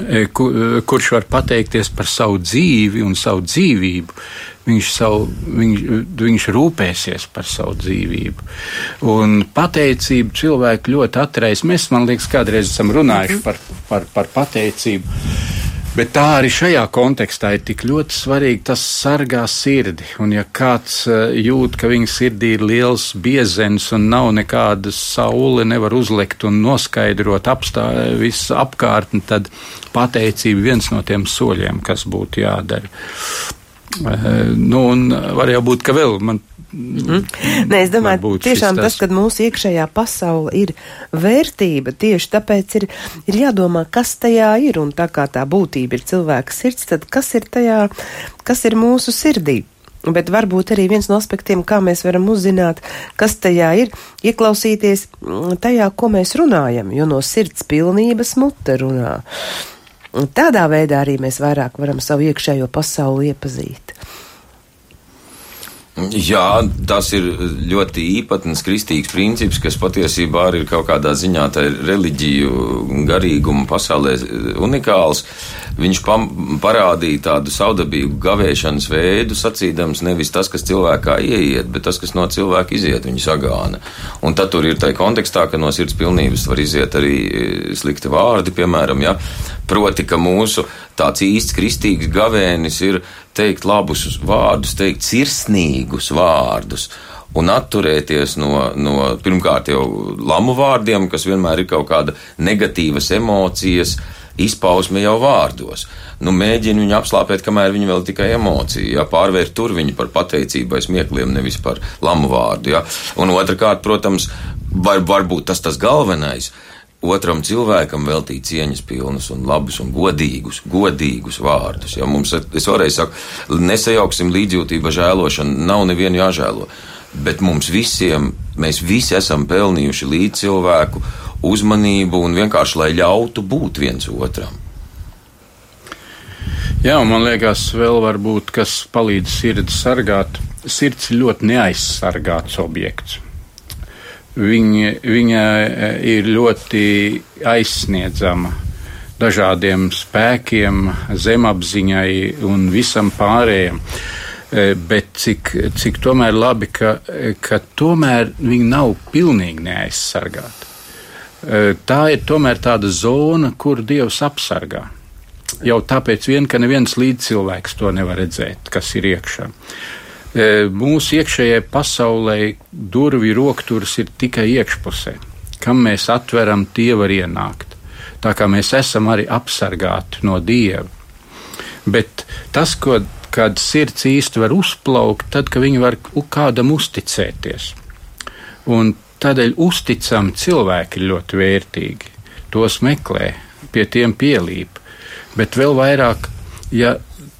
E, kur, e, kurš var pateikties par savu dzīvi un savu dzīvību. Viņš, savu, viņš, viņš rūpēsies par savu dzīvību. Un pateicību cilvēku ļoti atreiz. Mēs, man liekas, kādreiz esam runājuši mhm. par, par, par pateicību. Bet tā arī šajā kontekstā ir tik ļoti svarīgi. Tas sargā sirdi. Un, ja kāds eh, jūt, ka viņa sirdī ir liels biezens un nav nekāda saule, nevar uzlikt un noskaidrot visu apkārtni, tad pateicība viens no tiem soļiem, kas būtu jādara. Eh, nu, un var jau būt, ka vēl man Mm. Nē, es domāju, tiešām tas, ka mūsu iekšējā pasaule ir vērtība, tieši tāpēc ir, ir jādomā, kas tajā ir, un tā kā tā būtība ir cilvēka sirds, tad kas ir tajā, kas ir mūsu sirdī. Bet varbūt arī viens no aspektiem, kā mēs varam uzzināt, kas tajā ir, ieklausīties tajā, ko mēs runājam, jo no sirds pilnības mute runā. Tādā veidā arī mēs vairāk varam savu iekšējo pasauli iepazīt. Jā, tas ir ļoti īpatns kristīgs princips, kas patiesībā arī ir kaut kādā ziņā tā ir reliģiju garīguma pasaulē unikāls. Viņš parādīja tādu saudabīgu gavēšanas veidu, sacīdams nevis tas, kas cilvēkā ieiet, bet tas, kas no cilvēka iziet, viņa sagāna. Un tad tur ir tā kontekstā, ka no sirds pilnības var iziet arī slikti vārdi, piemēram, ja? proti, ka mūsu tāds īsts kristīgs gavēnis ir teikt labus vārdus, teikt sirsnīgus vārdus. Un atturēties no, no pirmkārt jau lamu vārdiem, kas vienmēr ir kaut kāda negatīvas emocijas, izpausme jau vārdos. Nu, mēģina viņu apslāpēt, kamēr viņa vēl tikai emocija, ja pārvērt tur viņu par pateicību vai smiekliem, nevis par lamu vārdu. Ja. Un otrkārt, protams, var, varbūt tas tas galvenais otram cilvēkam veltīt cieņas pilnus un labus un godīgus, godīgus vārdus. Ja mums, es vēlreiz saku, nesajauksim līdzjūtību, žēlošanu, nav nevienu jāžēlo. Bet mums visiem, mēs visi esam pelnījuši līdz cilvēku uzmanību un vienkārši, lai ļautu būt viens otram. Jā, man liekas, vēl varbūt, kas palīdz sirdi sargāt. Sirds ir ļoti neaizsargāts objekts. Viņa, viņa e, ir ļoti aizsniedzama dažādiem spēkiem, zemapziņai un visam pārējiem. E, bet cik, cik tomēr labi, ka, ka tomēr viņi nav pilnīgi neaizsargāti. E, tā ir tomēr tāda zona, kur Dievs apsargā. Jau tāpēc vien, ka neviens līdzcilvēks to nevar redzēt, kas ir iekšā. E, mūsu iekšējai pasaulē durvju rokturs ir tikai iekšpusē. Kam mēs atveram, tie var ienākt. Tā kā mēs esam arī apsargāti no dieva. Bet tas, ko kad sirds īsti var uzplaukt, tad, kad viņi var kādam uzticēties. Un tādēļ uzticami cilvēki ir ļoti vērtīgi. Tos meklē, pie tiem pielīp. Bet vēl vairāk, ja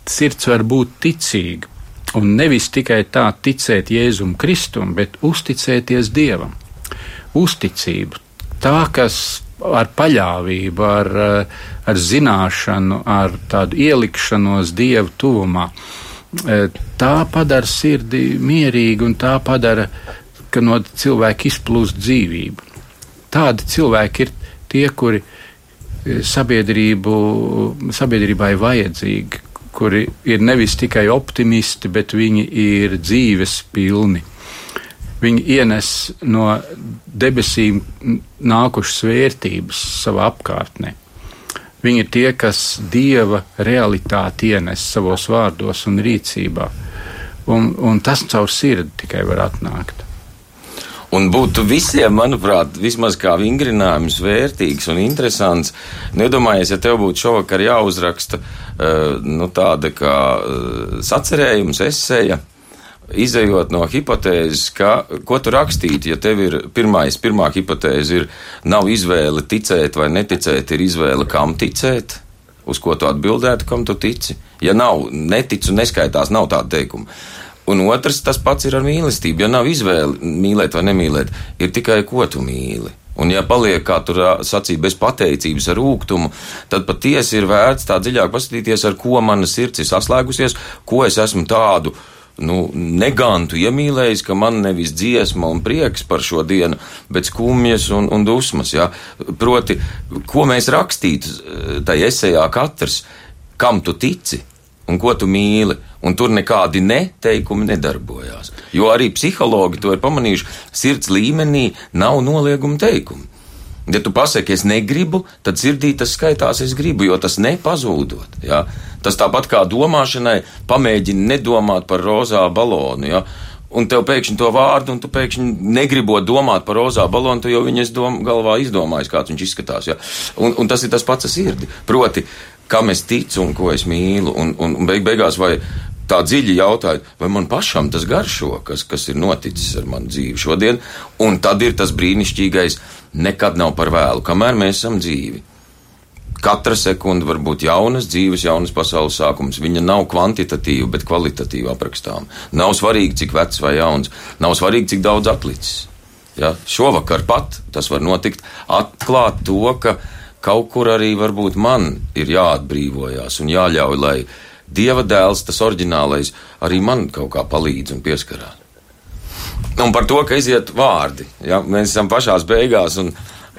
sirds var būt ticīga. Un nevis tikai tā ticēt Jēzum Kristum, bet uzticēties Dievam. Uzticību, tā, kas ar paļāvību, ar, ar zināšanu, ar tādu ielikšanos Dievu tuvumā, tā padara sirdi mierīgu un tā padara, ka no cilvēka izplūst dzīvība. Tādi cilvēki ir tie, kuri sabiedrību, sabiedrībai vajadzīgi, kuri ir nevis tikai optimisti, bet viņi ir dzīves pilni. Viņi ienes no debesīm nākušas vērtības savā apkārtnē. Viņi ir tie, kas dieva realitāti ienes savos vārdos un rīcībā. Un, un tas caur sirdi tikai var atnākt. Un būtu visiem, manuprāt, vismaz kā vingrinājums vērtīgs un interesants. Nedomājies, ja tev būtu šovakar jāuzraksta uh, nu, tāda kā uh, sacerējums, esēja, izējot no hipotēzes, ka, ko tu rakstītu, ja tev ir pirmais, pirmā hipotēze ir, nav izvēle ticēt vai neticēt, ir izvēle kam ticēt, uz ko tu atbildētu, kam tu tici. Ja nav, neticu, neskaitās, nav tāda teikuma. Un otrs, tas pats ir ar mīlestību. Ja nav izvēle mīlēt vai nemīlēt, ir tikai ko tu mīli. Un, ja paliek, kā tur sacīja, bez pateicības ar rūkumu, tad patiesi ir vērts tā dziļāk paskatīties, ar ko mana sirds ir saslēgusies, ko es esmu tādu nu, negantu iemīlējis, ka man nevis dziesma un prieks par šo dienu, bet skumjas un, un dusmas. Ja? Proti, ko mēs rakstītu tajā esejā katrs, kam tu tici un ko tu mīli un tur nekādi neteikumi nedarbojās. Jo arī psihologi to ir pamanījuši, sirds līmenī nav nolieguma teikumu. Ja tu pasaki, es negribu, tad sirdī tas skaitās, es gribu, jo tas nepazūdot. Ja? Tas tāpat kā domāšanai, pamēģini nedomāt par rozā balonu. Ja? Un tev pēkšņi to vārdu, un tu pēkšņi negribot domāt par rozā balonu, tu jau viņas dom, galvā izdomājies, kāds viņš izskatās. Ja? Un, un tas ir tas pats ar sirdi. Proti, kam es ticu un ko es mīlu, un, un, un beig beigās vai tā dziļi jautājot, vai man pašam tas garšo, kas, kas ir noticis ar manu dzīvi šodien, un tad ir tas brīnišķīgais, nekad nav par vēlu, kamēr mēs esam dzīvi. Katra sekunde var būt jaunas dzīves, jaunas pasaules sākums. Viņa nav kvantitatīva, bet kvalitatīva aprakstām. Nav svarīgi, cik vecs vai jauns, nav svarīgi, cik daudz atlicis. Ja? Šovakar pat tas var notikt, atklāt to, ka kaut kur arī varbūt man ir jāatbrīvojas un jāļauj, lai Dieva dēls, tas oriģinālais, arī man kaut kā palīdz un pieskarās. Un par to, ka iziet vārdi. Ja? Mēs esam pašās beigās, un,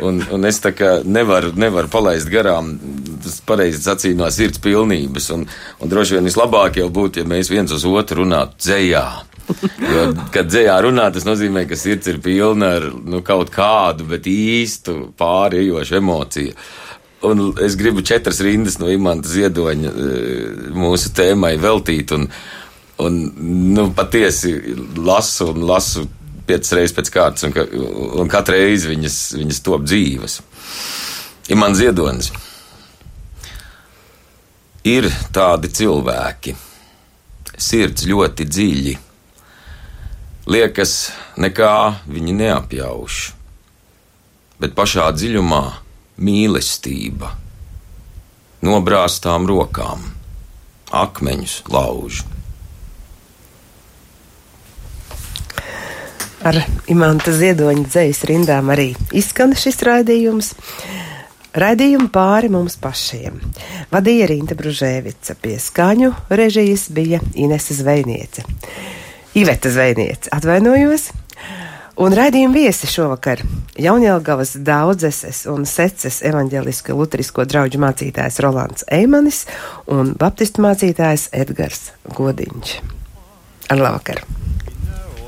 un, un es nevaru, nevaru palaist garām, tas pareizi sacīja no sirds pilnības. Un, un droši vien vislabāk jau būtu, ja mēs viens uz otru runātu dzējā. Jo, kad dzējā runā, tas nozīmē, ka sirds ir pilna ar nu, kaut kādu, bet īstu pārējošu emociju. Un es gribu četras rindas no imanta ziedoņa eh, mūsu tēmai veltīt. Un, un nu, patiesi lasu un lasu piecas reizes pēc kārtas, un, ka, un katru reizi viņas, viņas top dzīves. Imants Ziedonis. Ir tādi cilvēki, sirds ļoti dziļi. Liekas, nekā viņi neapjauš, bet pašā dziļumā mīlestība, nobrāztām rokām, akmeņus lauž. Ar imanta ziedoņa dzējas rindām arī izskan šis raidījums. Raidījumu pāri mums pašiem. Vadīja Rīta Bružēvica, pie skaņu režijas bija Inese Zvejniece. Iveta Zvejniece, atvainojos! Un raidījuma viesi šovakar - Jaunjelgavas daudzes un seces evaņģeliska luterisko draugu mācītājs Rolands Eimanis un baptistu mācītājs Edgars Godiņš. Ar labvakar!